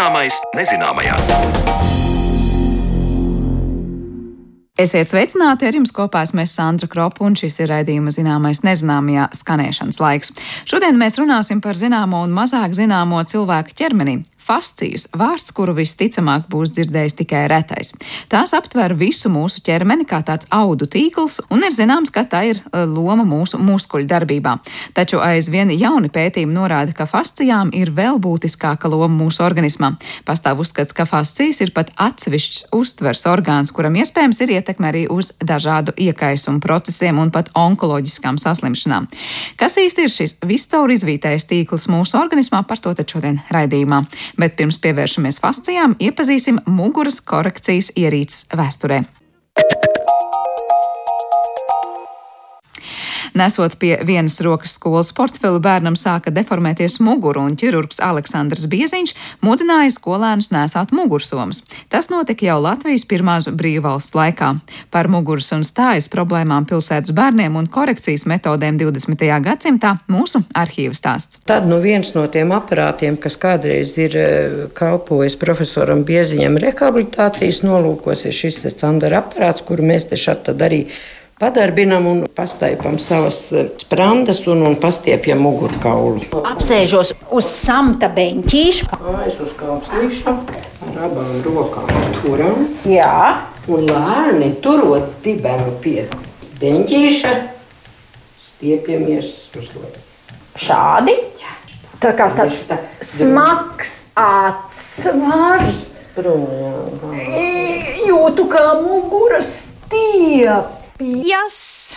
Zināmais nezināmajā. Esiet sveicināti ar jums kopā esmu Sandra Kropa, un šis ir raidījuma zināmais nezināmajā skanēšanas laiks. Šodien mēs runāsim par zināmo un mazāk zināmo cilvēku ķermenī, Fascijas - vārds, kuru visticamāk būs dzirdējis tikai retais. Tās aptver visu mūsu ķermeni kā tāds audu tīkls, un ir zināms, ka tā ir e, loma mūsu muskuļu darbībā. Taču aizvien jauni pētījumi norāda, ka fascijām ir vēl būtiskāka loma mūsu organismā. Pastāv uzskats, ka fascijas ir pat atsevišķs uztvers orgāns, kuram iespējams ir ietekme arī uz dažādu iekaisumu procesiem un pat onkoloģiskām saslimšanām. Kas īsti ir šis viscaur izvītais tīkls mūsu organismā, par to tad šodien raidījumā bet pirms pievēršamies fascijām, iepazīsim muguras korekcijas ierīces vēsturē. Nesot pie vienas rokas skolas portfeli, bērnam sāka deformēties mugura, un ķirurgs Aleksandrs Bieziņš mudināja skolēnus nesāt mugursomas. Tas notika jau Latvijas pirmās brīvvalsts laikā. Par muguras un stājas problēmām pilsētas bērniem un korekcijas metodēm 20. gadsimtā mūsu arhīva stāsts. Tad nu viens no tiem aparātiem, kas kādreiz ir eh, kalpojis profesoram Bieziņam rehabilitācijas nolūkos, ir šis Sandra aparāts, kuru mēs te šeit arī padarbinam un pastaipam savas eh, sprandas un, un pastiepjam mugurkaulu. Apsēžos uz samta beņķīša. Kājas uz kāpslīša ar abām rokām turam. Jā. Un lēni turot dibenu pie beņķīša, stiepjamies uz leju. Šādi? Jā. Tā kā tāds smags atsvars. Jūtu kā muguras stiep. Yes!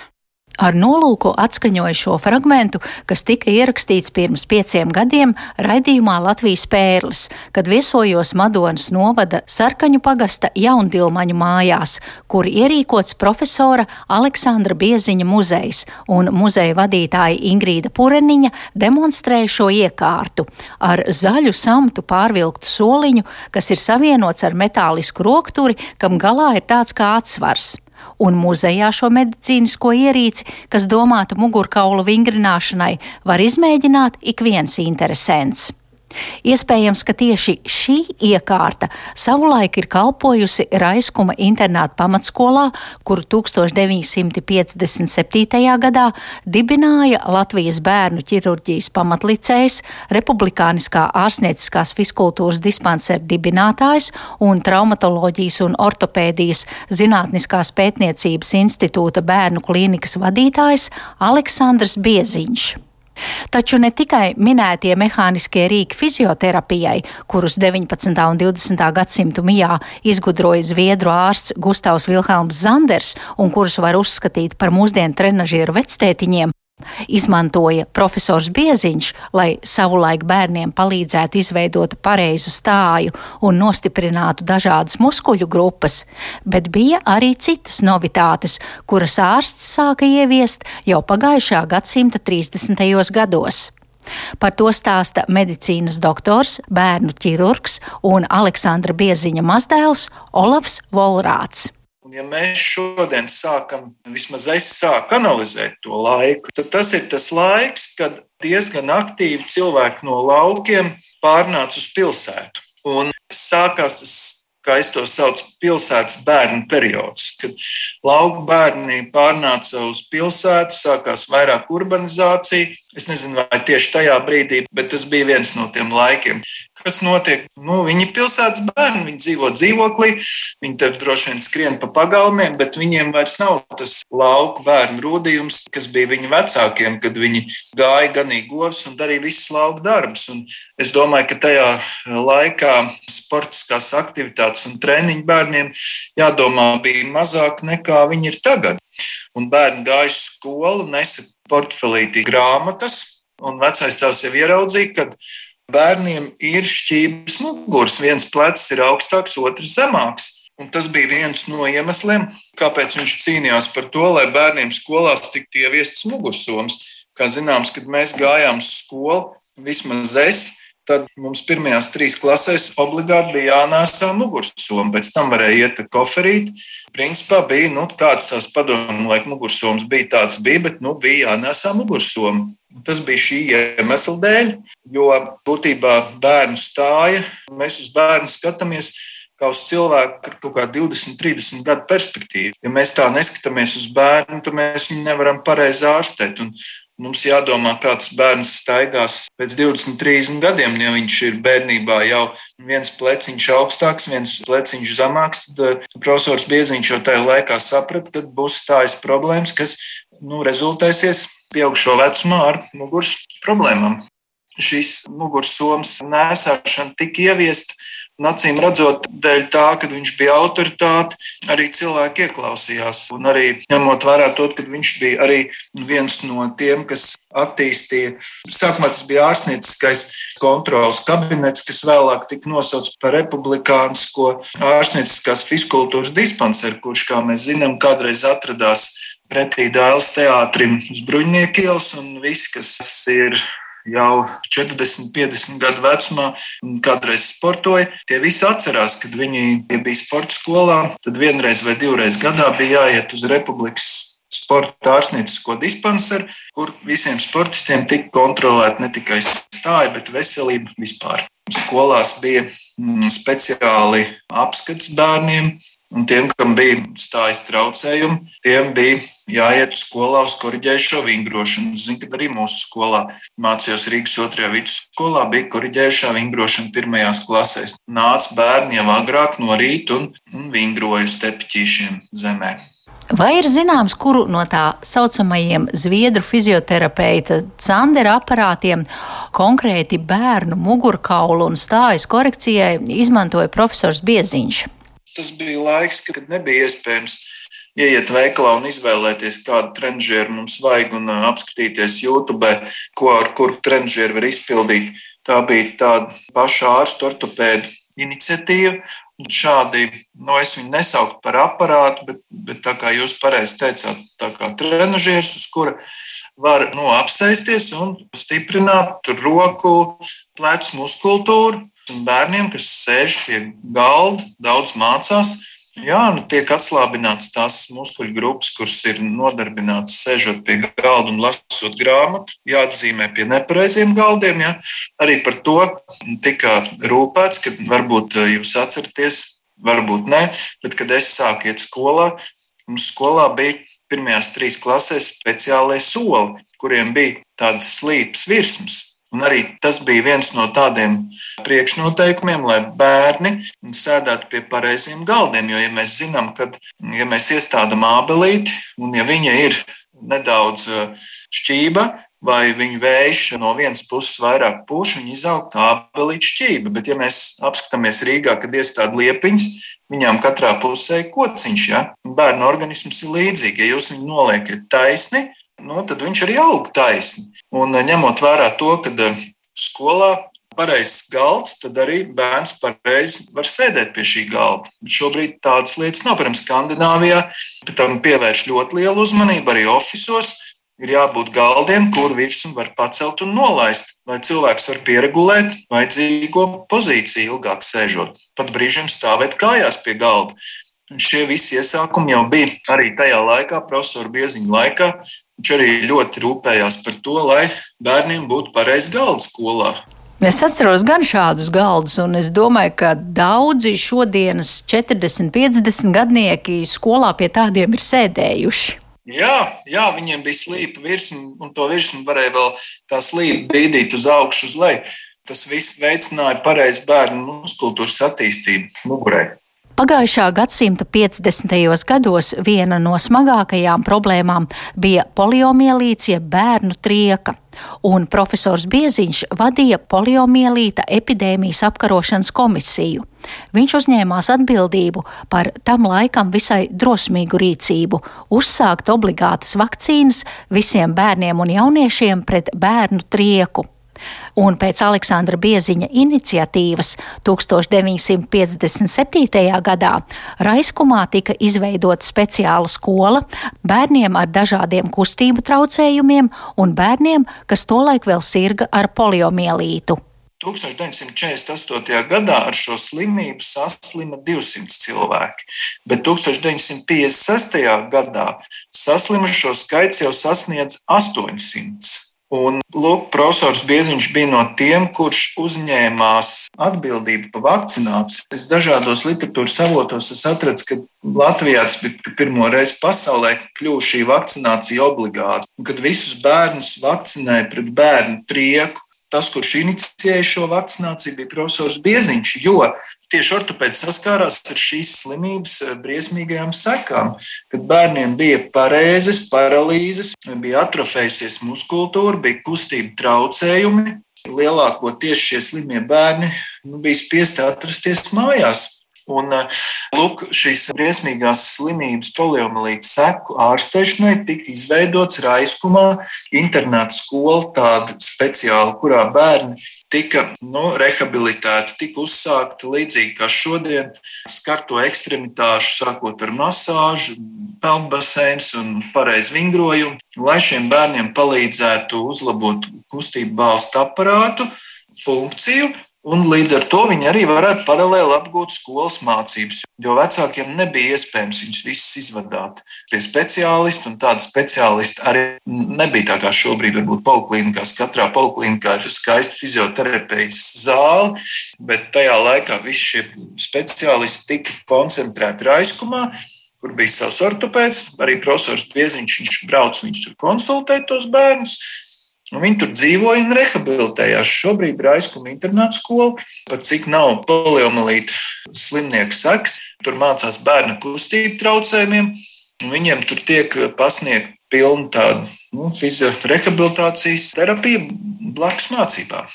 Ar nolūku atskaņoju šo fragment, kas tika ierakstīts pirms pieciem gadiem raidījumā Latvijas pērlis, kad viesojos Madonas novada Sarkaņu pagasta jaundilmaņu mājās, kur ierīkots profesora Aleksandra Bieziņa muzejs, un muzeja vadītāja Ingrīda Pureniņa demonstrēja šo iekārtu ar zaļu samtu pārvilktu soliņu, kas ir savienots ar metālisku rokturi, kam galā ir tāds kā atsvars un muzejā šo medicīnisko ierīci, kas domāta mugurkaula vingrināšanai, var izmēģināt ik viens interesants. Iespējams, ka tieši šī iekārta savulaik ir kalpojusi Raiskuma internāta pamatskolā, kuru 1957. gadā dibināja Latvijas bērnu ķirurģijas pamatlicējs, Republikāniskā ārstnieciskās fiskultūras dispansera dibinātājs un traumatoloģijas un ortopēdijas Zinātniskās pētniecības institūta bērnu klīnikas vadītājs Aleksandrs Bieziņš. Taču ne tikai minētie mehāniskie rīki fizioterapijai, kurus 19. un 20. gadsimtu mijā izgudroja zviedru ārsts Gustavs Vilhelms Zanders un kurus var uzskatīt par mūsdienu trenažieru vectētiņiem, Izmantoja profesors Bieziņš, lai savulaik bērniem palīdzētu izveidot pareizu stāju un nostiprinātu dažādas muskuļu grupas, bet bija arī citas novitātes, kuras ārsts sāka ieviest jau pagājušā gadsimta 30. gados. Par to stāsta medicīnas doktors, bērnu ķirurgs un Aleksandra Bieziņa mazdēls Olavs Volrāts. Ja mēs šodien sākam, vismaz es sāku analizēt to laiku, tad tas ir tas laiks, kad diezgan aktīvi cilvēki no laukiem pārnāca uz pilsētu. Un sākās tas, kā es to saucu, pilsētas bērnu periods, kad lauku bērni pārnāca uz pilsētu, sākās vairāk urbanizācija. Es nezinu, vai tieši tajā brīdī, bet tas bija viens no tiem laikiem kas notiek. Nu, viņi ir pilsētas bērni, viņi dzīvo dzīvoklī, viņi tur droši vien skrien pa pagalmiem, bet viņiem vairs nav tas lauku bērnu rūdījums, kas bija viņu vecākiem, kad viņi gāja ganīgi govs un darīja visus lauku darbus. Un es domāju, ka tajā laikā sportiskās aktivitātes un treniņu bērniem jādomā bija mazāk nekā viņi ir tagad. Un bērni gāja uz skolu, nesa portfelītī grāmatas, un vecais tēvs jau ieraudzīja, bērniem ir šķības muguras. Viens plecs ir augstāks, otrs zemāks. Un tas bija viens no iemesliem, kāpēc viņš cīnījās par to, lai bērniem skolās tiktu ieviestas mugursomas. Kā zināms, kad mēs gājām uz skolu, vismaz es tad mums pirmajās trīs klasēs obligāti bija jānēsā mugursoma. Pēc tam varēja iet ar koferīti. Principā bija nu, tāds tās padomu laika mugursoms, bija tāds, bija, bet nu, bija jānēsā mugursoma. Tas bija šī iemesla dēļ, jo būtībā bērnu stāja, mēs uz bērnu skatāmies kā uz cilvēku ar kaut kādu 20, 30 gadu perspektīvu. Ja mēs tā neskatāmies uz bērnu, tad mēs viņu nevaram pareizi ārstēt. Un Mums jādomā, kāds bērns staigās pēc 20, 30 gadiem. Ja viņš ir bērnībā jau viens pleciņš augstāks, viens pleciņš zemāks, tad eh, profesors Bieziņš jau tajā laikā saprata, ka būs stājas problēmas, kas nu, rezultēsies pieaugšo vecumā ar muguras problēmām. Šis mugursoms nēsāšana tika ieviesta Un acīm redzot, dēļ tā, ka viņš bija autoritāte, arī cilvēki ieklausījās. Un arī ņemot vērā to, ka viņš bija arī viens no tiem, kas attīstīja. Sākumā tas bija ārstnieciskais kontrols kabinets, kas vēlāk tika nosaukts par republikānisko ārstnieciskās fiskultūras dispanseru, kurš, kā mēs zinām, kādreiz atradās pretī Dāles teātrim uz Bruņnieku ielas, un viss, kas ir jau 40, 50 gadu vecumā kādreiz sportoja. Tie visi atcerās, kad viņi ja bija sporta skolā, tad vienreiz vai divreiz gadā bija jāiet uz Republikas sporta ārstniecisko dispanseru, kur visiem sportistiem tika kontrolēta ne tikai stāja, bet veselība vispār. Skolās bija mm, speciāli apskats bērniem, un tiem, kam bija stājas traucējumi, tiem bija jāiet skolā uz korģējušo vingrošanu. Zinu, ka arī mūsu skolā mācījos Rīgas otrajā vidusskolā, bija korģējušā vingrošana pirmajās klasēs. Nāca bērni jau agrāk no rīta un, un vingroja uz tepiķīšiem zemē. Vai ir zināms, kuru no tā saucamajiem zviedru fizioterapeita Sandera aparātiem konkrēti bērnu mugurkaulu un stājas korekcijai izmantoja profesors Bieziņš? Tas bija laiks, kad nebija iespējams ieiet veikalā un izvēlēties, kādu trendžieru mums vajag, un apskatīties YouTube, ko ar kuru trendžieru var izpildīt. Tā bija tāda paša ārstu ortopēdu iniciatīva. Un šādi, nu, es viņu nesauktu par aparātu, bet, bet tā kā jūs pareizi teicāt, tā kā trenižieris, uz kura var nu, apsēsties un stiprināt roku, plecu muskultūru. Un bērniem, kas sēž pie galda, daudz mācās, Jā, nu tiek atslābināts tās muskuļu grupas, kuras ir nodarbinātas sēžot pie galda un lasot grāmatu, jāatzīmē pie nepareiziem galdiem. Jā. Arī par to tika rūpēts, ka varbūt eh, jūs atceraties, varbūt ne, bet kad es sāku iet skolā, mums skolā bija pirmajās trīs klasēs speciālai soli, kuriem bija tādas slīpas virsmas. Un arī tas bija viens no tādiem priekšnoteikumiem, lai bērni sēdētu pie pareiziem galdiem. Jo, ja mēs zinām, ka, ja mēs iestādām ābelīti, un ja viņa ir nedaudz uh, šķība, vai viņa vējš no vienas puses vairāk pūš, viņa izaug tā apelīte šķība. Bet, ja mēs apskatāmies Rīgā, kad iestāda liepiņas, viņām katrā pusē ir kociņš. Ja? Bērnu organisms ir līdzīgs. Ja jūs viņu noliekat taisni, nu, tad viņš arī aug taisni. Un eh, ņemot vērā to, ka eh, skolā pareizs galds, tad arī bērns pareizi var sēdēt pie šī galda. Bet šobrīd tādas lietas nav. Piemēram, Skandināvijā tam pievērš ļoti lielu uzmanību arī oficiālos. Ir jābūt galdiem, kur virsmu var pacelt un nolaist, lai cilvēks var pieregulēt vajadzīgo pozīciju ilgāk sēžot. Pat brīžiem stāvēt kājās pie galda. Un šie visi iesākumi jau bija arī tajā laikā, profesora Bieziņa laikā, Viņš arī ļoti rūpējās par to, lai bērniem būtu pareizs galds skolā. Es atceros gan šādus galdus, un es domāju, ka daudzi šodienas 40, 50 gadnieki skolā pie tādiem ir sēdējuši. Jā, jā, viņiem bija slīpa virsma, un to virsmu varēja vēl tā slīpa bīdīt uz augšu, uz leju. Tas viss veicināja pareizu bērnu muskultūras attīstību mugurē. Pagājušā gadsimta 50. gados viena no smagākajām problēmām bija poliomielīts, jeb bērnu trieka, un profesors Bieziņš vadīja poliomielīta epidēmijas apkarošanas komisiju. Viņš uzņēmās atbildību par tam laikam visai drosmīgu rīcību - uzsākt obligātas vakcīnas visiem bērniem un jauniešiem pret bērnu trieku un pēc Aleksandra Bieziņa iniciatīvas 1957. gadā Raiskumā tika izveidota speciāla skola bērniem ar dažādiem kustību traucējumiem un bērniem, kas tolaik vēl sirga ar poliomielītu. 1948. gadā ar šo slimību saslima 200 cilvēki, bet 1956. gadā saslimušo skaits jau sasniedz 800. Un, lūk, profesors Bieziņš bija no tiem, kurš uzņēmās atbildību par vakcināciju. Es dažādos literatūras avotos atradu, ka Latvijā tas bija pirmo reizi pasaulē, kad kļuva šī vakcinācija obligāta. Kad visus bērnus vakcinēja pret bērnu trieku, tas, kurš inicijēja šo vakcināciju, bija profesors Bieziņš, jo tieši ortopēds saskārās ar šīs slimības eh, briesmīgajām sekām, kad bērniem bija parēzes, paralīzes, bija atrofējusies muskultūra, bija kustība traucējumi. Lielākoties šie slimie bērni nu, bija spiesti atrasties mājās. Un, eh, lūk, šīs briesmīgās slimības poliomielītes seku ārstēšanai tika izveidots Raiskumā internāta skola, tāda speciāla, kurā bērni tika nu, rehabilitēti, tika uzsākta līdzīgi kā šodien, skarto ekstremitāšu, sākot ar masāžu, peldbaseins un pareizu vingrojumu, lai šiem bērniem palīdzētu uzlabot kustību balstu aparātu funkciju Un līdz ar to viņi arī varētu paralēli apgūt skolas mācības, jo vecākiem nebija iespējams viņus visus izvadīt pie speciālista, tāda speciālista arī nebija tā kā šobrīd, varbūt poliklīnikās. Katrā poliklinikā ir skaista fizioterapijas zāle, bet tajā laikā visi šie speciālisti tika koncentrēti raiskumā, kur bija savs ortopēds, arī profesors Pieziņš, viņš brauc viņus tur konsultēt tos bērnus. Nu, viņi tur dzīvoja un rehabilitējās. Šobrīd ir aizkuma internāta skola, pat cik nav poliomielīta slimnieku seks. Tur mācās bērnu kustību traucējumiem, un viņiem tur tiek pasniegta pilna tāda nu, fiziorehabilitācijas terapija blakus mācībām.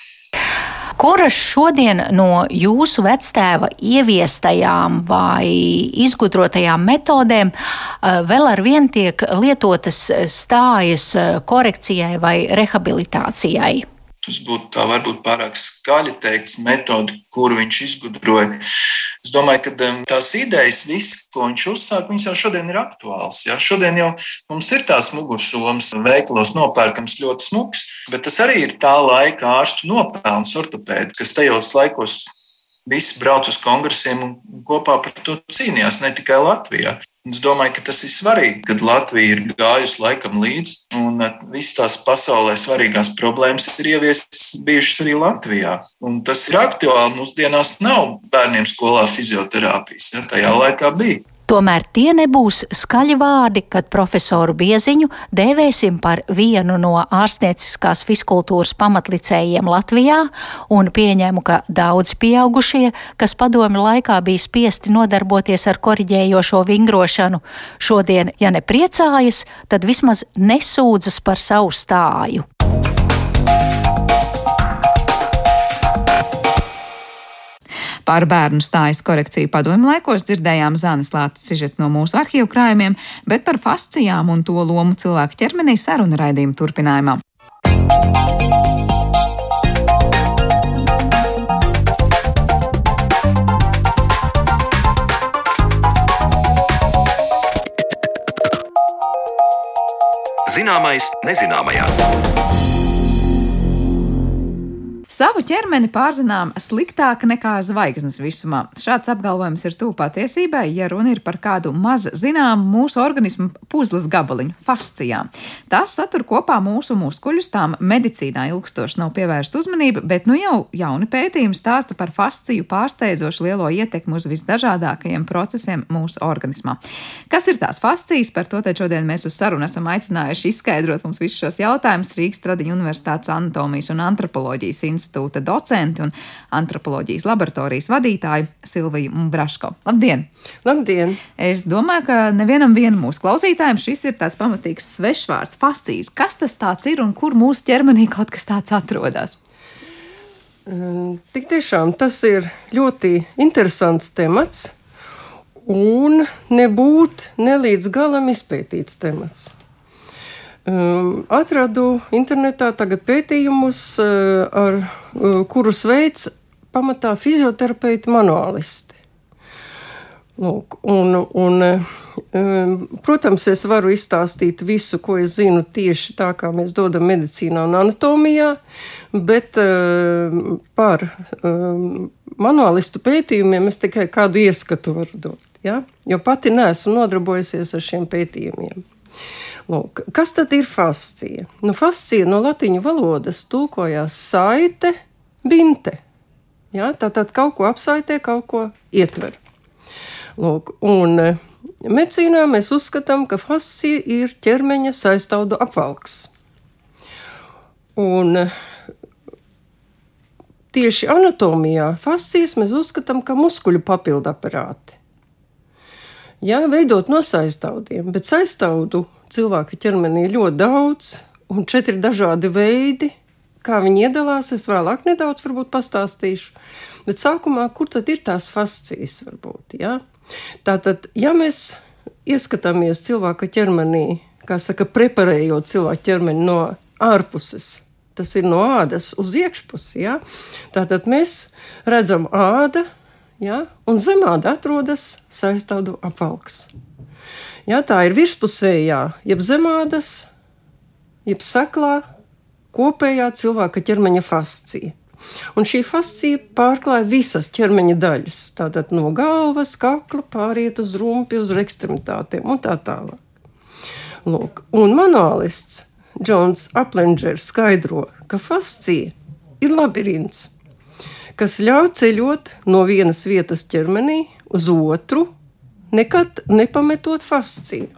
Kuras šodien no jūsu vectēva ieviestajām vai izgudrotajām metodēm eh, vēl ar vien tiek lietotas stājas eh, korekcijai vai rehabilitācijai? Tas būtu tā varbūt pārāk skaļi teikts metodi, kuru viņš izgudroja. Es domāju, ka um, tās idejas, viss, ko viņš uzsāka, viņas jau šodien ir aktuāls. Ja? Šodien jau mums ir tās mugursomas veikalos nopērkams ļoti smuks, bet tas arī ir tā laika ārstu nopelns ortopēdi, kas tajos laikos visi brauc uz kongresiem un kopā par to cīnījās ne tikai Latvijā. Es domāju, ka tas ir svarīgi, kad Latvija ir gājusi laikam līdzi, un uh, visas tās pasaulē svarīgās problēmas ir ieviestas bijušas arī Latvijā. Un tas ir aktuāli. Mūsdienās nav bērniem skolā fizioterapijas, ja tajā laikā bija. Tomēr tie nebūs skaļi vārdi, kad profesoru Bieziņu dēvēsim par vienu no ārstnieciskās fiskultūras pamatlicējiem Latvijā, un pieņēmu, ka daudzi pieaugušie, kas padomi laikā bija spiesti nodarboties ar koriģējošo vingrošanu, šodien, ja ne priecājas, tad vismaz nesūdzas par savu stāju. Par bērnu stājas korekciju padomju laikos dzirdējām Zānes Lātas sižetu no mūsu arhīvu krājumiem, bet par fascijām un to lomu cilvēku ķermenī saruna raidījuma turpinājumā. Zināmais nezināmajā. Savu ķermeni pārzinām sliktāk nekā zvaigznes visumā. Šāds apgalvojums ir tuvu patiesībai, ja runa ir par kādu maz zināmu mūsu organismu puzles gabaliņu - fascijām. Tas satur kopā mūsu muskuļus, tām medicīnā ilgstoši nav pievērsta uzmanība, bet nu jau jauni pētījumi stāsta par fasciju pārsteidzoši lielo ietekmi uz visdažādākajiem procesiem mūsu organismā. Kas ir tās fascijas? Par to šodien mēs uz sarunu esam aicinājuši izskaidrot mums visus šos jautājumus Rīgas Tradiņu Universitātes anatomijas un antropoloģijas institūtā institūta docenti un antropoloģijas laboratorijas vadītāju Silviju Braško. Labdien! Labdien! Es domāju, ka nevienam mūsu klausītājam šis ir tāds pamatīgs svešvārds, fascijas. Kas tas ir un kur mūsu ķermenī kaut kas tāds atrodas? Mm, tik tiešām tas ir ļoti interesants temats un nebūt nelīdz galam izpētīts temats. Um, atradu internetā pētījumus, uh, ar uh, kurus veids pamatā fizioterapeiti manuālisti. Lūk, un, un, um, protams, es varu izstāstīt visu, ko es zinu tieši tā, kā mēs dodam medicīnā un anatomijā, bet um, par manuālistu pētījumiem es tikai kādu ieskatu varu dot. Ja? Jo pati neesmu nodarbojusies ar šiem pētījumiem. Lūk, kas tad ir fascija? Nu, fascija no latīņu valodas tulkojās saite, binte. Ja? Tātad kaut ko apsaitē, kaut ko ietver. Lūk, un e, medicīnā mēs uzskatām, ka fascija ir ķermeņa saistaudu apvalks. Un tieši anatomijā fascijas mēs uzskatām kā muskuļu papildu aparāti. Jā, veidot no saistaudiem, bet saistaudu cilvēka ķermenī ļoti daudz, un četri dažādi veidi, kā viņi iedalās. Es vēlāk nedaudz pastāstīšu. Bet sākumā, kur tad ir tās fascijas varbūt? Jā? Tātad, ja mēs ieskatāmies cilvēka ķermenī, kā saka, preparējot cilvēku ķermeni no ārpuses, tas ir no ādas uz iekšpusi, ja? tātad mēs redzam āda, ja? un zem āda atrodas saistādu apvalks. Ja, tā ir virspusējā, jeb zemādas, jeb saklā, kopējā cilvēka ķermeņa fascija. Un šī fascija pārklāja visas ķermeņa daļas. Tātad no galvas, kakla pāriet uz rumpi, uz ekstremitātēm un tā tālāk. Lūk, un manuālists Džons Aplengers skaidro, ka fascija ir labirints, kas ļauj ceļot no vienas vietas ķermenī uz otru, nekad nepametot fasciju.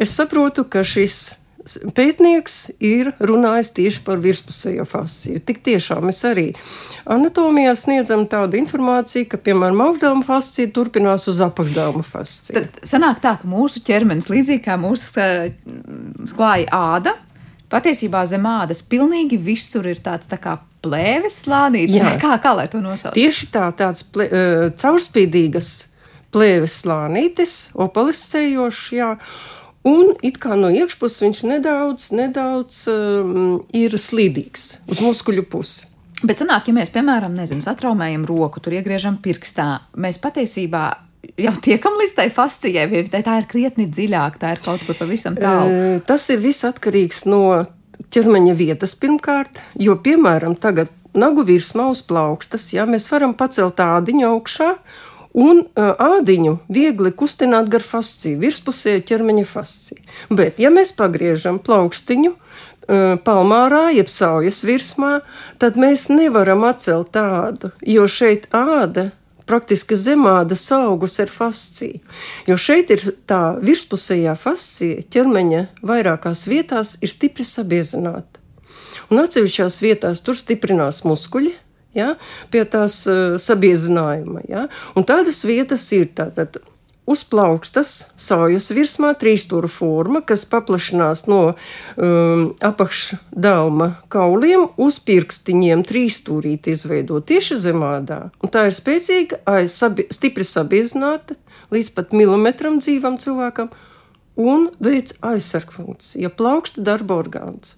Es saprotu, ka šis Pētnieks ir runājis tieši par virspusējo fasciju. Tik tiešām mēs arī anatomijā sniedzam tādu informāciju, ka, piemēram, augšdāma fascija turpinās uz apakšdāma fasciju. Tad sanāk tā, ka mūsu ķermenis, līdzīgi kā mūsu klāja āda, patiesībā zem ādas pilnīgi visur ir tāds tā kā plēves slānīts, Jā. kā, kā lai to nosauc? Tieši tā, tāds plē, uh, caurspīdīgas plēves slānītis, opaliscējošs, jā. Un it kā no iekšpuses viņš nedaudz, nedaudz um, ir slīdīgs uz muskuļu pusi. Bet sanāk, ja mēs, piemēram, nezinu, satraumējam roku, tur iegriežam pirkstā, mēs patiesībā jau tiekam līdz tai fascijai, vai tā ir krietni dziļāk, tā ir kaut kur pavisam tālu? E, tas ir viss atkarīgs no ķermeņa vietas pirmkārt, jo, piemēram, tagad nagu virsmā uz plaukstas, ja mēs varam pacelt ādiņu augšā un uh, ādiņu viegli kustināt gar fasciju, virspusējo ķermeņa fasciju. Bet, ja mēs pagriežam plaukstiņu uh, palmārā, jeb saujas virsmā, tad mēs nevaram atcelt tādu, jo šeit āda praktiski zemāda augus ar fasciju. Jo šeit ir tā virspusējā fascija, ķermeņa vairākās vietās ir stipri sabiezināta. Un atsevišķās vietās tur stiprinās muskuļi, ja, pie tās uh, sabiezinājuma. Ja. Un tādas vietas ir tātad. Uz plaukstas saujas virsmā trīsstūra forma, kas paplašinās no um, apakšdalma kauliem uz pirkstiņiem, trīsstūrīti izveidot tieši zemādā. Un tā ir spēcīga, aiz, sabi, stipri sabiezināta līdz pat milimetram dzīvam cilvēkam un veids aizsargfunkciju, ja plauksta darba orgāns.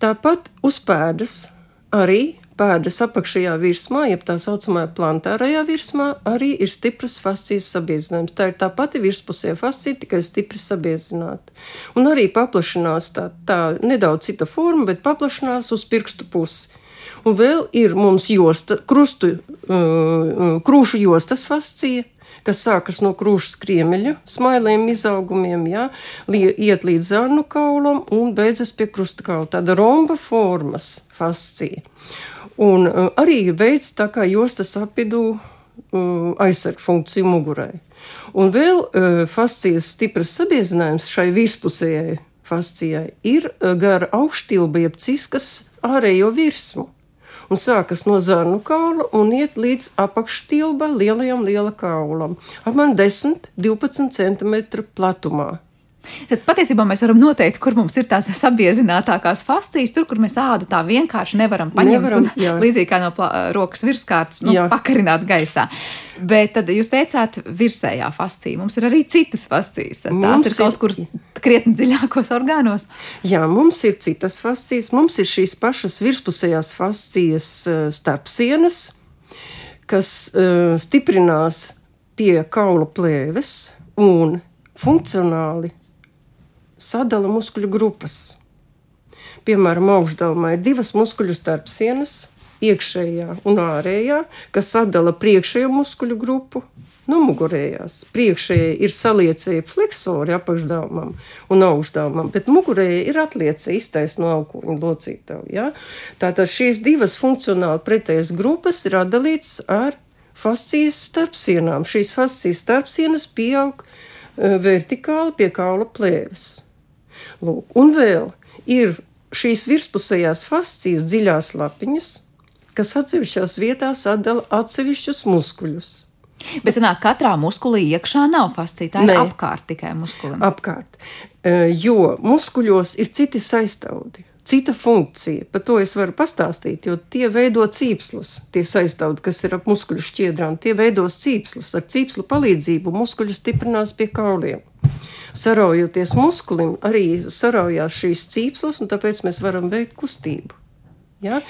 Tāpat uz pēdas arī pēdas apakšējā virsmā, jeb tā saucamajā plantārajā virsmā, arī ir stipras fascijas sabiezinājums. Tā ir tā pati virspusē fascija, tikai stipri sabiezināta. Un arī paplašinās tā, tā nedaudz cita forma, bet paplašinās uz pirkstu pusi. Un vēl ir mums josta, krustu, uh, krūšu jostas fascija, kas sākas no krūšas kriemeļa, smailiem izaugumiem, jā, iet līdz zarnu kaulam un beidzas pie krusta kaula. Tāda romba formas fascija. Un uh, arī veids tā kā jostas apvidū uh, aizsarg funkciju mugurai. Un vēl uh, fascijas stipras sabiezinājums šai vispusējai fascijai ir gara augštilba jeb ciskas ārējo virsmu. Un sākas no zarnu kaula un iet līdz apakštilba lielajam liela kaulam, apmēram 10-12 cm platumā. Tad patiesībā mēs varam noteikt, kur mums ir tās sabiezinātākās fascijas, tur, kur mēs ādu tā vienkārši nevaram paņemt nevaram, un jā. līdzīgi kā no rokas virskārtas, nu, jā. pakarināt gaisā. Bet tad jūs teicāt, virsējā fascija. Mums ir arī citas fascijas. Tās mums ir kaut ir... kur krietni dziļākos orgānos. Jā, mums ir citas fascijas. Mums ir šīs pašas virspusējās fascijas starpsienas, kas uh, stiprinās pie kaula plēves un funkcionāli sadala muskuļu grupas. Piemēram, augšdaļā ir divas muskuļu starpsienas, iekšējā un ārējā, kas sadala priekšējo muskuļu grupu no mugurējās. Priekšējie ir saliecēji fleksori apakšdāvumam un augšdāvumam, bet mugurējie ir atliecēji iztais no alkoņa locītavu. Ja? Tātad šīs divas funkcionāli pretējas grupas ir atdalītas ar fascijas starpsienām. Šīs fascijas starpsienas pieaug uh, vertikāli pie kaula plēves. Lūk, un vēl ir šīs virspusējās fascijas dziļās lapiņas, kas atsevišķās vietās atdala atsevišķus muskuļus. Bet sanāk, katrā muskulī iekšā nav fascija, tā ir Nē. apkārt tikai muskulim. Apkārt, E, jo muskuļos ir citi saistaudi. Cita funkcija, par to es varu pastāstīt, jo tie veido cīpslus. Tie saistaudi, kas ir ap muskuļu šķiedrām, tie veidos cīpslus. Ar cīpslu palīdzību muskuļi stiprinās pie kauliem. Saraujoties muskulim, arī saraujās šīs cīpslas, un tāpēc mēs varam veikt kustību. Ja?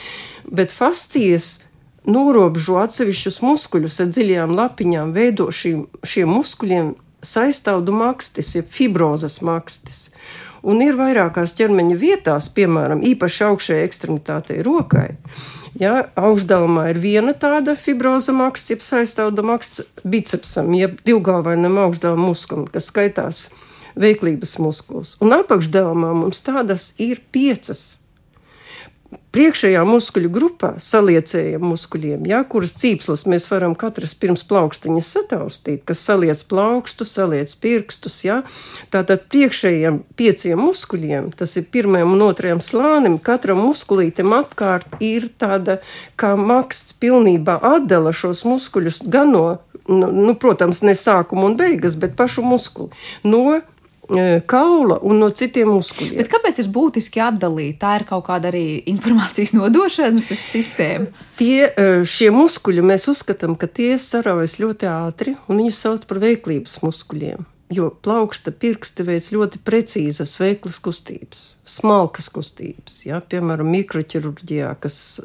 Bet fascijas norobežo atsevišķus muskuļus ar dziļajām lapiņām, veido šīm, šiem muskuļiem saistaudu makstis, jeb fibrozes makstis. Un ir vairākās ķermeņa vietās, piemēram, īpaši augšējai ekstremitātei rokai. Ja, augšdaļā ir viena tāda fibroza maksa, jeb saistauda maksa bicepsam, jeb divgalvainam augšdaļam muskulim, kas skaitās veiklības muskulis. Un apakšdaļā mums tādas ir piecas priekšējā muskuļu grupā, saliecējiem muskuļiem, ja, kuras cīpslas mēs varam katrs pirms plaukstiņas sataustīt, kas saliec plaukstus, saliec pirkstus. Ja. Tātad priekšējiem pieciem muskuļiem, tas ir pirmajam un otrajam slānim, katram muskulītam apkārt ir tāda kā maksts pilnībā atdala šos muskuļus gan no, nu, nu, protams, ne sākuma un beigas, bet pašu muskuli. No kaula un no citiem muskuļiem. Bet kāpēc ir būtiski atdalīt? Tā ir kaut kāda arī informācijas nodošanas sistēma. Tie šie muskuļi mēs uzskatām, ka tie saraujas ļoti ātri, un viņus sauc par veiklības muskuļiem. Jo plauksta pirksti veids ļoti precīzas, veiklas kustības, smalkas kustības. Ja? Piemēram, mikroķirurģijā, kas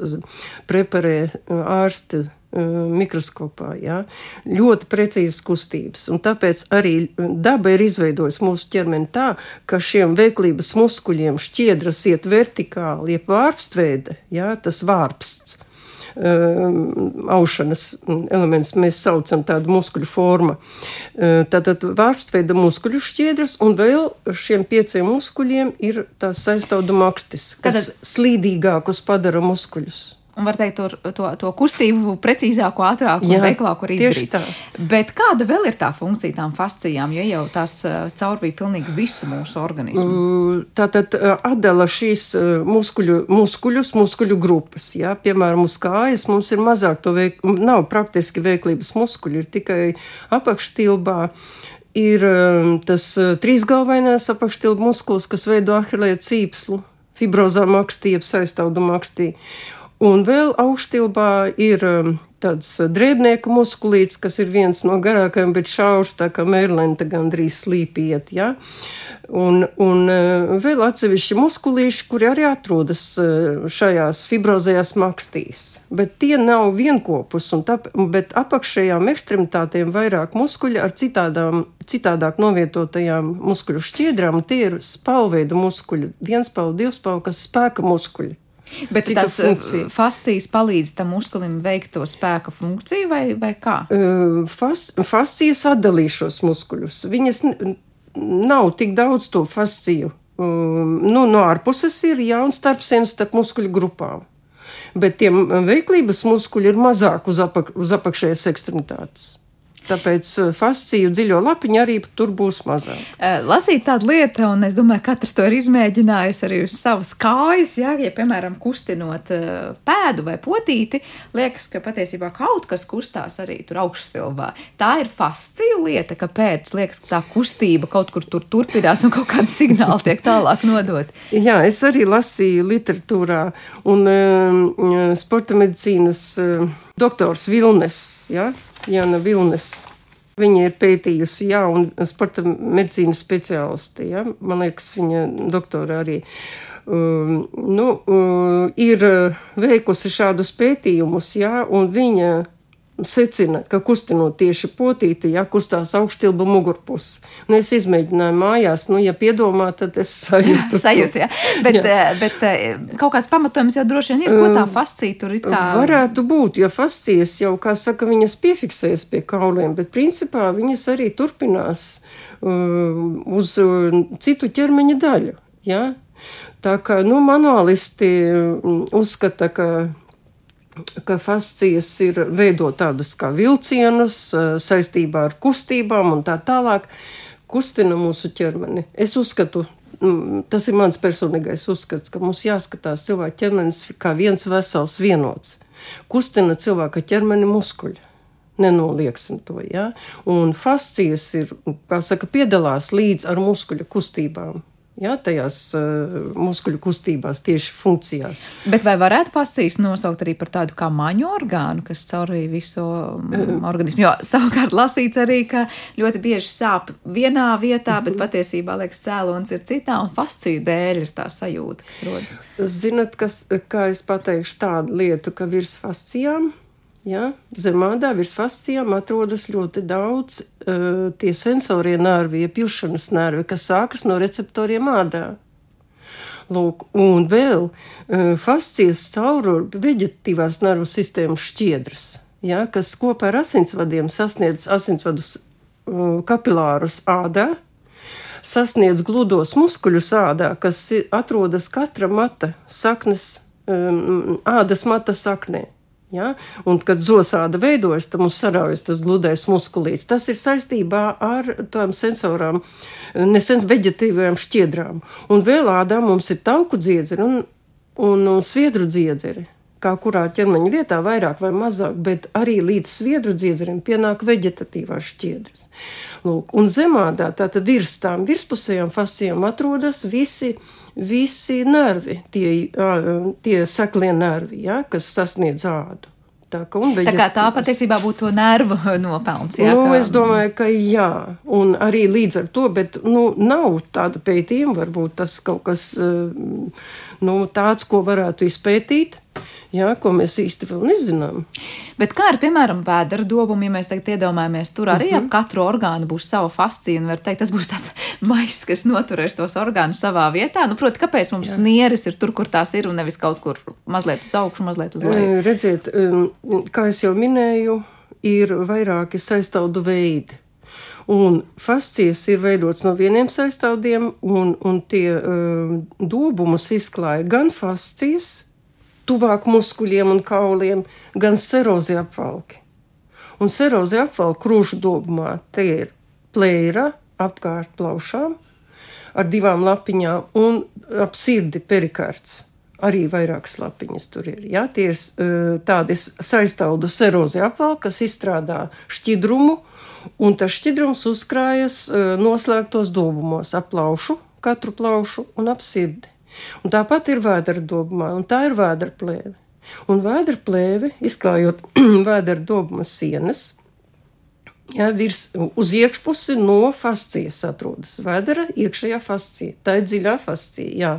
preparē ārsti mikroskopā. Ja? Ļoti precīzas kustības. Un tāpēc arī daba ir izveidojusi mūsu ķermeni tā, ka šiem veiklības muskuļiem šķiedras iet vertikāli, jeb vārpstveida, ja? tas vārpsts um, aušanas elements, mēs saucam tādu muskuļu formu. Uh, Tātad vārstveida muskuļu šķiedras, un vēl šiem pieciem muskuļiem ir tās saistaudu makstis, kas Tātad- slīdīgākus padara muskuļus. Un var teikt, to, to, to kustību precīzāku, ātrāku un veiklāku tieši izdarīt. Bet kāda vēl ir tā funkcija tām fascijām, jo jau tās uh, caurvīja pilnīgi visu mūsu organismu? Uh, Tātad uh, atdala šīs uh, muskuļu, muskuļus, muskuļu grupas. Ja? Piemēram, uz kājas mums ir mazāk to veik, nav praktiski veiklības muskuļi, ir tikai apakštilbā. Ir um, tas trīsgalvainais apakštilba muskulis, kas veido ahilē cīpslu, fibrozā makstī, jeb saistaudu makstī. Un vēl augšstilbā ir um, tāds uh, drēbnieku muskulīts, kas ir viens no garākajiem, bet šaurs, tā kā mērlenta gandrīz slīpiet. Ja? Un, un uh, vēl atsevišķi muskulīši, kuri arī atrodas uh, šajās fibrozējās makstīs. Bet tie nav vienopus, un tāp, bet apakšējām ekstremitātēm vairāk muskuļi ar citādām, citādāk novietotajām muskuļu šķiedrām. Tie ir spalveida muskuļi, vienspalvu, divspalvu, kas spēka muskuļi. Bet cita tas uh, funkcija. fascijas palīdz tam muskulim veikt to spēka funkciju vai, vai kā? Uh, fas, fascijas atdalīs šos muskuļus. Viņas nav tik daudz to fasciju. Um, nu, no ārpuses ir jauns starpsienas starp muskuļu grupām. Bet tiem veiklības muskuļi ir mazāk uz, apak, uz apakšējās ekstremitātes. Tāpēc uh, fasciju dziļo lapiņu arī tur būs mazāk. Eh, Lasīt tādu lietu, un es domāju, ka katrs to ir izmēģinājis arī uz savas kājas. Jā, ja, piemēram, kustinot eh, pēdu vai potīti, liekas, ka patiesībā kaut kas kustās arī tur augšstilbā. Tā ir fasciju lieta, ka pēc liekas, ka tā kustība kaut kur tur turpinās un kaut kāda signāla tiek tālāk nodot. Jā, es arī lasīju literatūrā, un um, sporta medicīnas um, doktors Vilnes, ja, Jana Vilnes. Viņa ir pētījusi, jā, un sporta medicīnas speciālisti. Ja, man liekas, viņa doktora arī. Um, nu, uh, ir uh, veikusi šādus pētījumus, jā, un viņa secina, ka kustinot tieši potīti, ja kustās augštilba mugurpusi. Un es izmēģināju mājās, nu, ja piedomā, tad es sajūtu. sajūtu, jā. Bet, jā. bet kaut kāds pamatojums jau droši vien ir, ko tā fascija tur ir tā. Varētu būt, jo fascijas jau, kā saka, viņas piefiksējas pie kauliem, bet principā viņas arī turpinās uh, uz uh, citu ķermeņa daļu, jā. Tā kā, nu, manuālisti uzskata, ka ka fascijas ir veidot tādas kā vilcienus eh, saistībā ar kustībām un tā tālāk, kustina mūsu ķermeni. Es uzskatu, mm, tas ir mans personīgais uzskats, ka mums jāskatās cilvēka ķermenis kā viens vesels vienots. Kustina cilvēka ķermeni muskuļi. Nenolieksim to. Ja? Un fascijas ir, kā saka, piedalās līdz ar muskuļu kustībām ja, tajās uh, muskuļu kustībās, tieši funkcijās. Bet vai varētu fascijas nosaukt arī par tādu kā maņu orgānu, kas caurvīja visu um, organismu? Jo savukārt lasīts arī, ka ļoti bieži sāp vienā vietā, bet patiesībā liekas cēlonis ir citā, un fasciju dēļ ir tā sajūta, kas rodas. Zinat, kas, kā es pateikšu tādu lietu, ka virs fascijām Ja, zem ādā virs fascijām atrodas ļoti daudz uh, tie sensorie nervi, iepjušanas nervi, kas sākas no receptoriem ādā. Lūk, un vēl uh, fascijas caurur veģetīvās nervu sistēmas šķiedras, ja, kas kopā ar asinsvadiem sasniedz asinsvadus uh, kapilārus ādā, sasniedz gludos muskuļus ādā, kas atrodas katra mata saknes, um, ādas mata saknē. Ja? Un, kad zosāda veidojas, tad mums saraujas tas gludais muskulīts. Tas ir saistībā ar tām sensorām, nesens veģetīvajām šķiedrām. Un vēl ādā mums ir tauku dziedzeri un, un, un sviedru dziedzeri. Kā kurā ķermeņa vietā, vairāk vai mazāk, bet arī līdz sviedru dziedzerim pienāk veģetatīvās šķiedras. Lūk, un zemādā, tātad virs tām virspusējām fascijām atrodas visi uh, visi nervi, tie, tie seklie nervi, ja, kas sasniedz ādu. Tā, veģet... tā kā tā patiesībā būtu to nervu nopelns. Jā, nu, kā... Es domāju, ka jā, un arī līdz ar to, bet nu, nav tāda pētījuma, varbūt tas kaut kas nu, tāds, ko varētu izpētīt jā, ko mēs īsti vēl nezinām. Bet kā ar, piemēram, vēdera dobumu, ja mēs tagad iedomājamies, tur arī mm -hmm. ap katru orgānu būs sava fascija, un var teikt, tas būs tāds maiss, kas noturēs tos orgānus savā vietā. Nu, proti, kāpēc mums jā. nieres ir tur, kur tās ir, un nevis kaut kur mazliet uz augšu, mazliet uz leju? Redziet, kā es jau minēju, ir vairāki saistaudu veidi. Un fascijas ir veidots no vieniem sastāvdaļiem, un, un tie uh, dobumus izklāja gan fascijas, tuvāk muskuļiem un kauliem, gan serozi apvalki. Un serozi apvalki krūšu dobumā tie ir plēra apkārt plaušām ar divām lapiņām un ap sirdi perikārts. Arī vairākas lapiņas tur ir. Ja? Tie ir uh, tādi saistaudu serozi apvalki, kas izstrādā šķidrumu, un tas šķidrums uzkrājas uh, noslēgtos dobumos ap plaušu, katru plaušu un ap sirdi. Un tāpat ir vēdera dobumā, un tā ir vēdera plēve. Un vēdera plēve, izklājot vēdera dobuma sienas, ja, virs, uz iekšpusi no fascijas atrodas vēdera iekšējā fascija. Tā ir dziļā fascija. Jā.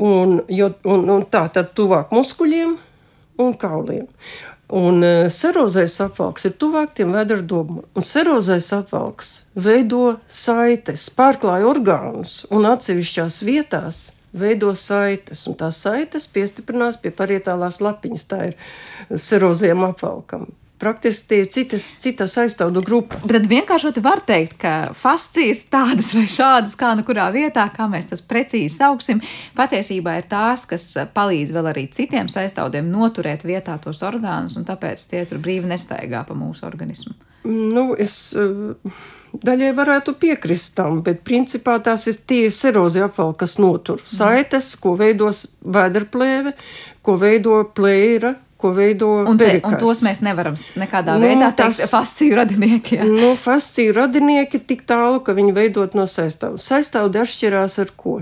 Un, jo, un, un tā tad tuvāk muskuļiem un kauliem. Un uh, serozais apvalks ir tuvāk tiem vēdera dobumam. Un serozais apvalks veido saites, pārklāja orgānus un atsevišķās vietās veido saites. Un tās saites piestiprinās pie parietālās lapiņas. Tā ir seroziem apvalkam praktiski ir citas, citas aizstāvdu grupa. Bet vienkārši var teikt, ka fascijas tādas vai šādas, kā nu kurā vietā, kā mēs tas precīzi sauksim, patiesībā ir tās, kas palīdz vēl arī citiem aizstāvdiem noturēt vietā tos orgānus, un tāpēc tie tur brīvi nestaigā pa mūsu organismu. Nu, es, uh daļai varētu piekrist tam, bet principā tās ir tie serozija apvalki, kas notur saites, ko veidos vēderplēve, ko veido plēra, ko veido un, te, un tos mēs nevaram nekādā nu, veidā teikt tas, fasciju radinieki. Jā. Nu, fasciju radinieki tik tālu, ka viņi veidot no saistāvdu. Saistāvdu atšķirās ar ko?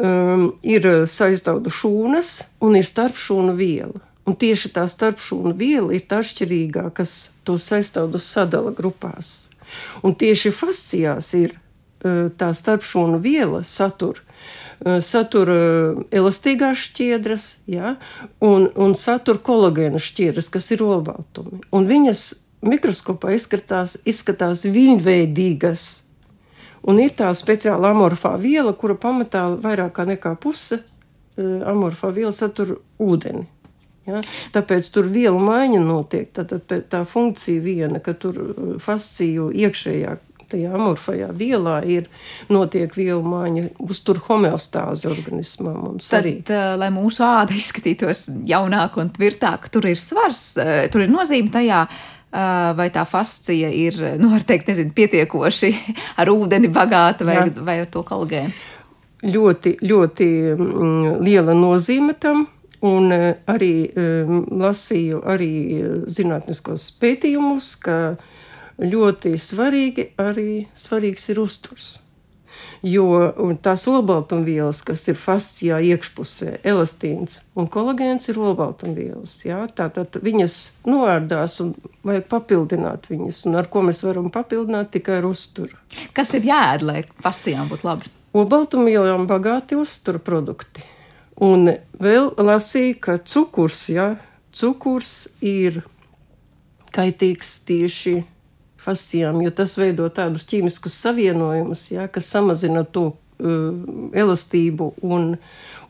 Um, ir saistāvdu šūnas un ir starpšūnu viela. Un tieši tā starpšūnu viela ir tā atšķirīgā, kas tos saistāvdus sadala grupās. Un tieši fascijās ir uh, tā starpšūnu viela satura satur elastīgās šķiedras, ja, un, un satur kolagēna šķiedras, kas ir olbaltumi. Un viņas mikroskopā izskatās, izskatās viņveidīgas. Un ir tā speciāla amorfā viela, kura pamatā vairāk nekā puse amorfā viela satur ūdeni. Ja? Tāpēc tur vielu maiņa notiek. Tad, tad tā funkcija viena, ka tur fasciju iekšējā tajā amorfajā vielā ir notiek vielu maiņa, uztur homeostāzi organismā. Mums Tad, arī. uh, lai mūsu āda izskatītos jaunāk un tvirtāk, tur ir svars, uh, tur ir nozīme tajā. Uh, vai tā fascija ir, nu, var teikt, nezinu, pietiekoši ar ūdeni bagāta vai, Jā. vai ar to kolagēnu? ļoti, ļoti mm, liela nozīme tam. Un eh, arī um, lasīju arī eh, zinātniskos pētījumus, ka ļoti svarīgi arī svarīgs ir uzturs. Jo tās olbaltumvielas, kas ir fascijā iekšpusē, elastīns un kolagēns ir olbaltumvielas. Jā? Tātad viņas noārdās un vajag papildināt viņas. Un ar ko mēs varam papildināt? Tikai ar uzturu. Kas ir jāēd, lai fascijām būtu labi? Olbaltumvielām bagāti uztura produkti. Un vēl lasīju, ka cukurs, ja, cukurs ir kaitīgs tieši fascijām, jo tas veido tādus ķīmiskus savienojumus, ja, kas samazina to uh, elastību un,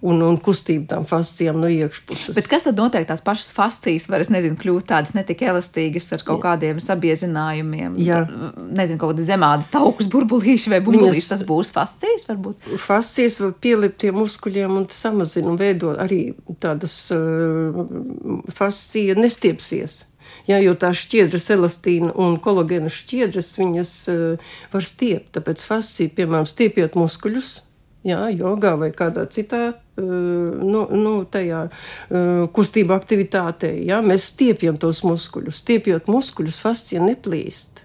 un, un kustību tām fascijām no iekšpuses. Bet kas tad notiek tās pašas fascijas, var, es nezinu, kļūt tādas netik elastīgas ar kaut kādiem sabiezinājumiem? Jā. Tā, Nezinu, kaut kāda zemādas taukus, burbulīši vai bumbulīši, Viņas- tas būs fascijas varbūt? Fascijas var pielikt pie muskuļiem un samazina un veido arī tādas uh, fascija nestiepsies. Jā, jo tās šķiedras, elastīna un kolagēna šķiedras, viņas uh, var stiept. Tāpēc fascija, piemēram, stiepjot muskuļus, jā, jogā vai kādā citā uh, nu, nu, tajā uh, kustību aktivitātē, jā, mēs stiepjam tos muskuļus. Stiepjot muskuļus, fascija neplīst.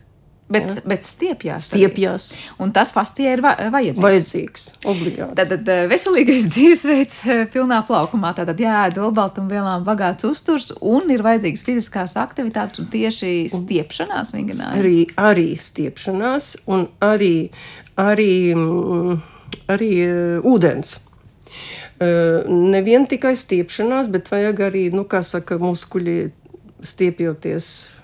Bet, bet stiepjās. arī. Stiepjās. Un tas fascijai ir va vajadzīgs. Vajadzīgs, obligāti. Tātad eh, veselīgais dzīvesveids eh, pilnā plaukumā. Tātad jāēd olbaltumvielām bagāts uzturs un ir vajadzīgas fiziskās aktivitātes un tieši stiepšanās vingrinājumi. arī, arī stiepšanās, un arī, arī, mm, arī uh, ūdens. Uh, Nevien tikai stiepšanās, bet vajag arī, nu, kā saka, muskuļi stiepjoties.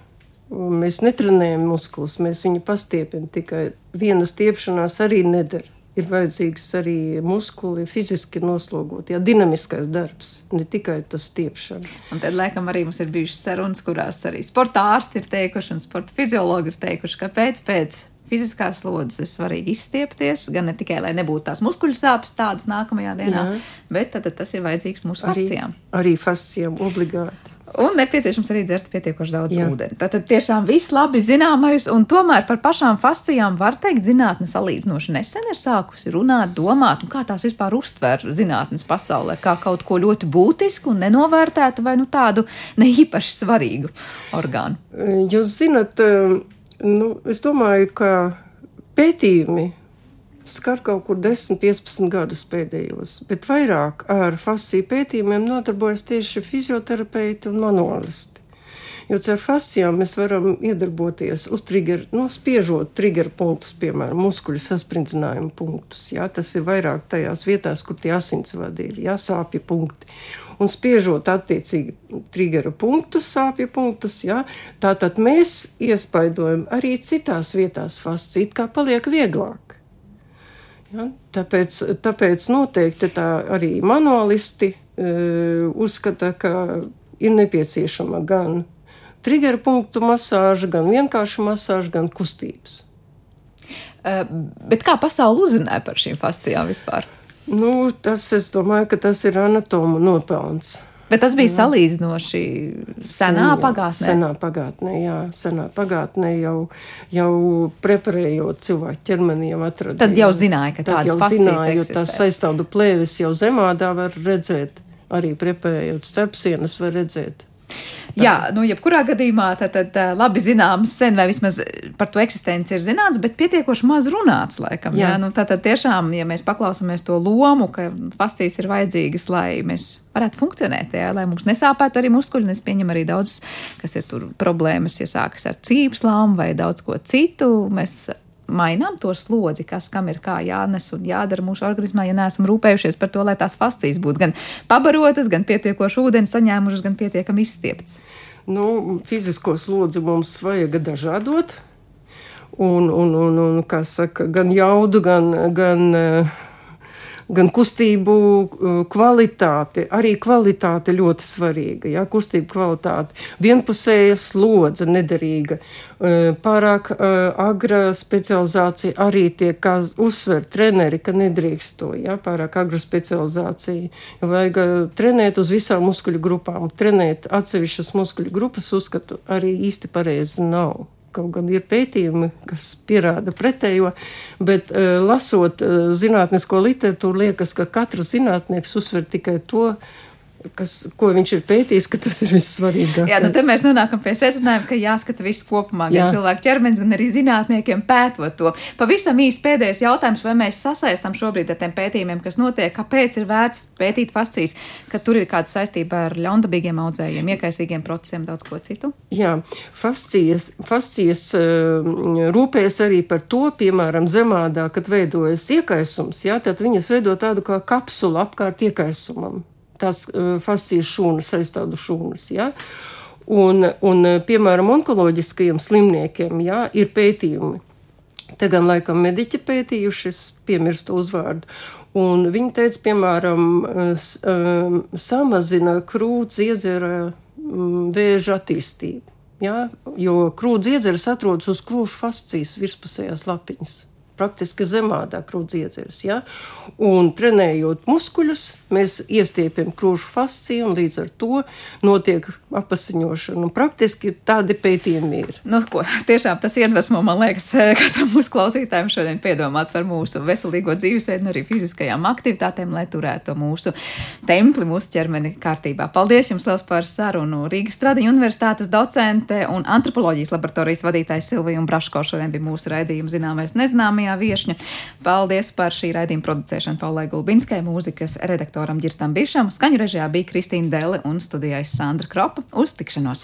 Un Mēs netrenējam muskulus, mēs viņu pastiepjam. Tikai viena stiepšanās arī nedara. Ir vajadzīgs arī muskuli fiziski noslogot, jā, dinamiskais darbs, ne tikai tas stiepšana. Un tad, laikam, arī mums ir bijušas sarunas, kurās arī sporta ārsti ir teikuši, un sporta fiziologi ir teikuši, ka pēc, pēc fiziskās slodzes ir svarīgi izstiepties, gan ne tikai, lai nebūtu tās muskuļu sāpes tādas nākamajā dienā, Jā. bet tad, tad tas ir vajadzīgs mūsu Arī, fascijām. arī fascijām obligāti. Un nepieciešams arī dzert pietiekoši daudz Jā. ūdeni. Tātad tiešām viss labi zināmais, un tomēr par pašām fascijām var teikt, zinātne salīdzinoši nesen ir sākusi runāt, domāt, un kā tās vispār uztver zinātnes pasaulē, kā kaut ko ļoti būtisku un nenovērtētu vai nu tādu ne īpaši svarīgu orgānu. Jūs zinat, eh, nu, es domāju, ka pētījumi skar kaut kur 10, 15 gadus pēdējos, bet vairāk ar fasciju pētījumiem nodarbojas tieši fizioterapeiti un manuālisti. Jo ar fascijām mēs varam iedarboties uz triggeru, nu, spiežot triggeru punktus, piemēram, muskuļu sasprindzinājumu punktus. Jā, tas ir vairāk tajās vietās, kur tie asinsvadi ir, jā, sāpju punkti. Un spiežot attiecīgi triggeru punktus, sāpju punktus, jā, tātad mēs iespaidojam arī citās vietās fasciju, kā paliek vieglāk. Ja, tāpēc, tāpēc noteikti tā arī manuālisti e, uzskata, ka ir nepieciešama gan triggeru punktu masāža, gan vienkārša masāža, gan kustības. Uh, bet kā pasaule uzzināja par šīm fascijām vispār? Nu, tas, es domāju, ka tas ir anatomu nopelns. Bet tas bija salīdzinoši senā jā, pagātnē. Senā pagātnē, jā, senā pagātnē jau, jau preparējot cilvēku ķermeni, jau atradīja. Tad jau zināja, ka Tad tādas jau zināja, jo tās saistāvdu plēves jau zemādā var redzēt. Arī preparējot starpsienas var redzēt. Jā, nu, jebkurā gadījumā tad, tad ā, labi zināms, sen vai vismaz par to eksistenci ir zināts, bet pietiekoši maz runāts, laikam. Jā. Jā. Nu, tātad tiešām, ja mēs paklausāmies to lomu, ka fascijas ir vajadzīgas, lai mēs varētu funkcionēt, jā, lai mums nesāpētu arī muskuļi, un es pieņemu arī daudz, kas ir tur problēmas, ja sākas ar cīpslām vai daudz ko citu. Mēs mainām to slodzi, kas kam ir kā jānes un jādara mūsu organismā, ja neesam rūpējušies par to, lai tās fascijas būtu gan pabarotas, gan pietiekoši ūdeni saņēmušas, gan pietiekami izstieptas. Nu, fizisko slodzi mums vajag dažādot. Un, un, un, un saka, gan jaudu, gan, gan uh, gan kustību uh, kvalitāte, arī kvalitāte ļoti svarīga. Jā, kustību kvalitāte, vienpusēja slodze, nederīga, uh, pārāk uh, agra specializācija arī tiek uzsver treneri, ka nedrīkst to, jā, pārāk agra specializācija. Vajag trenēt uz visām muskuļu grupām, trenēt atsevišķas muskuļu grupas, uzskatu, arī īsti pareizi nav. Kaut gan ir pētījumi, kas pierāda pretējo, bet uh, lasot uh, zinātnisko literatūru, liekas, ka katrs zinātnieks uzsver tikai to, kas, ko viņš ir pētījis, ka tas ir vissvarīgākais. Jā, nu te mēs nonākam pie secinājuma, ka jāskata viss kopumā, gan Jā. cilvēku ķermenis, gan arī zinātniekiem pētot to. Pavisam īsi pēdējais jautājums, vai mēs sasaistam šobrīd ar tiem pētījumiem, kas notiek, kāpēc ir vērts pētīt fascijas, ka tur ir kāda saistība ar ļaundabīgiem audzējiem, iekaisīgiem procesiem, daudz ko citu? Jā, fascijas, fascijas uh, rūpējas arī par to, piemēram, zemādā, kad veidojas iekaisums, jā, tad viņas veido tādu kā kapsulu apkārt iekaisumam tās uh, fascijas šūnas, aizstādu šūnas. Ja? Un, un, piemēram, onkoloģiskajiem slimniekiem ja, ir pētījumi. Te gan laikam mediķi pētījuši, es piemirstu uzvārdu. Un viņi teica, piemēram, samazina krūts iedzera vēža attīstību. Ja? Jo krūts iedzeras atrodas uz krūšu fascijas virspusējās lapiņas praktiski zemādā krūdziedzers. Ja? Un trenējot muskuļus, mēs iestiepjam krūšu fasciju un līdz ar to notiek apasiņošana. Un praktiski tādi pētījumi ir. Nu, ko, tiešām tas iedvesmo, man liekas, katram mūsu klausītājam šodien piedomāt par mūsu veselīgo dzīvesveidu arī fiziskajām aktivitātēm, lai turētu mūsu templi, mūsu ķermeni kārtībā. Paldies jums liels par sarunu. Rīgas Tradiņu universitātes docente un antropoloģijas laboratorijas vadītājs Silvija Braško šodien bija mūsu raidījuma zināmais nezināmajā viesņa. Paldies par šī raidījuma producēšanu Paulai Gulbinskai, mūzikas redaktoram Girstam Bišam, skaņu režijā bija Kristīna Dele un studijais Sandra Kropa. Uz tikšanos!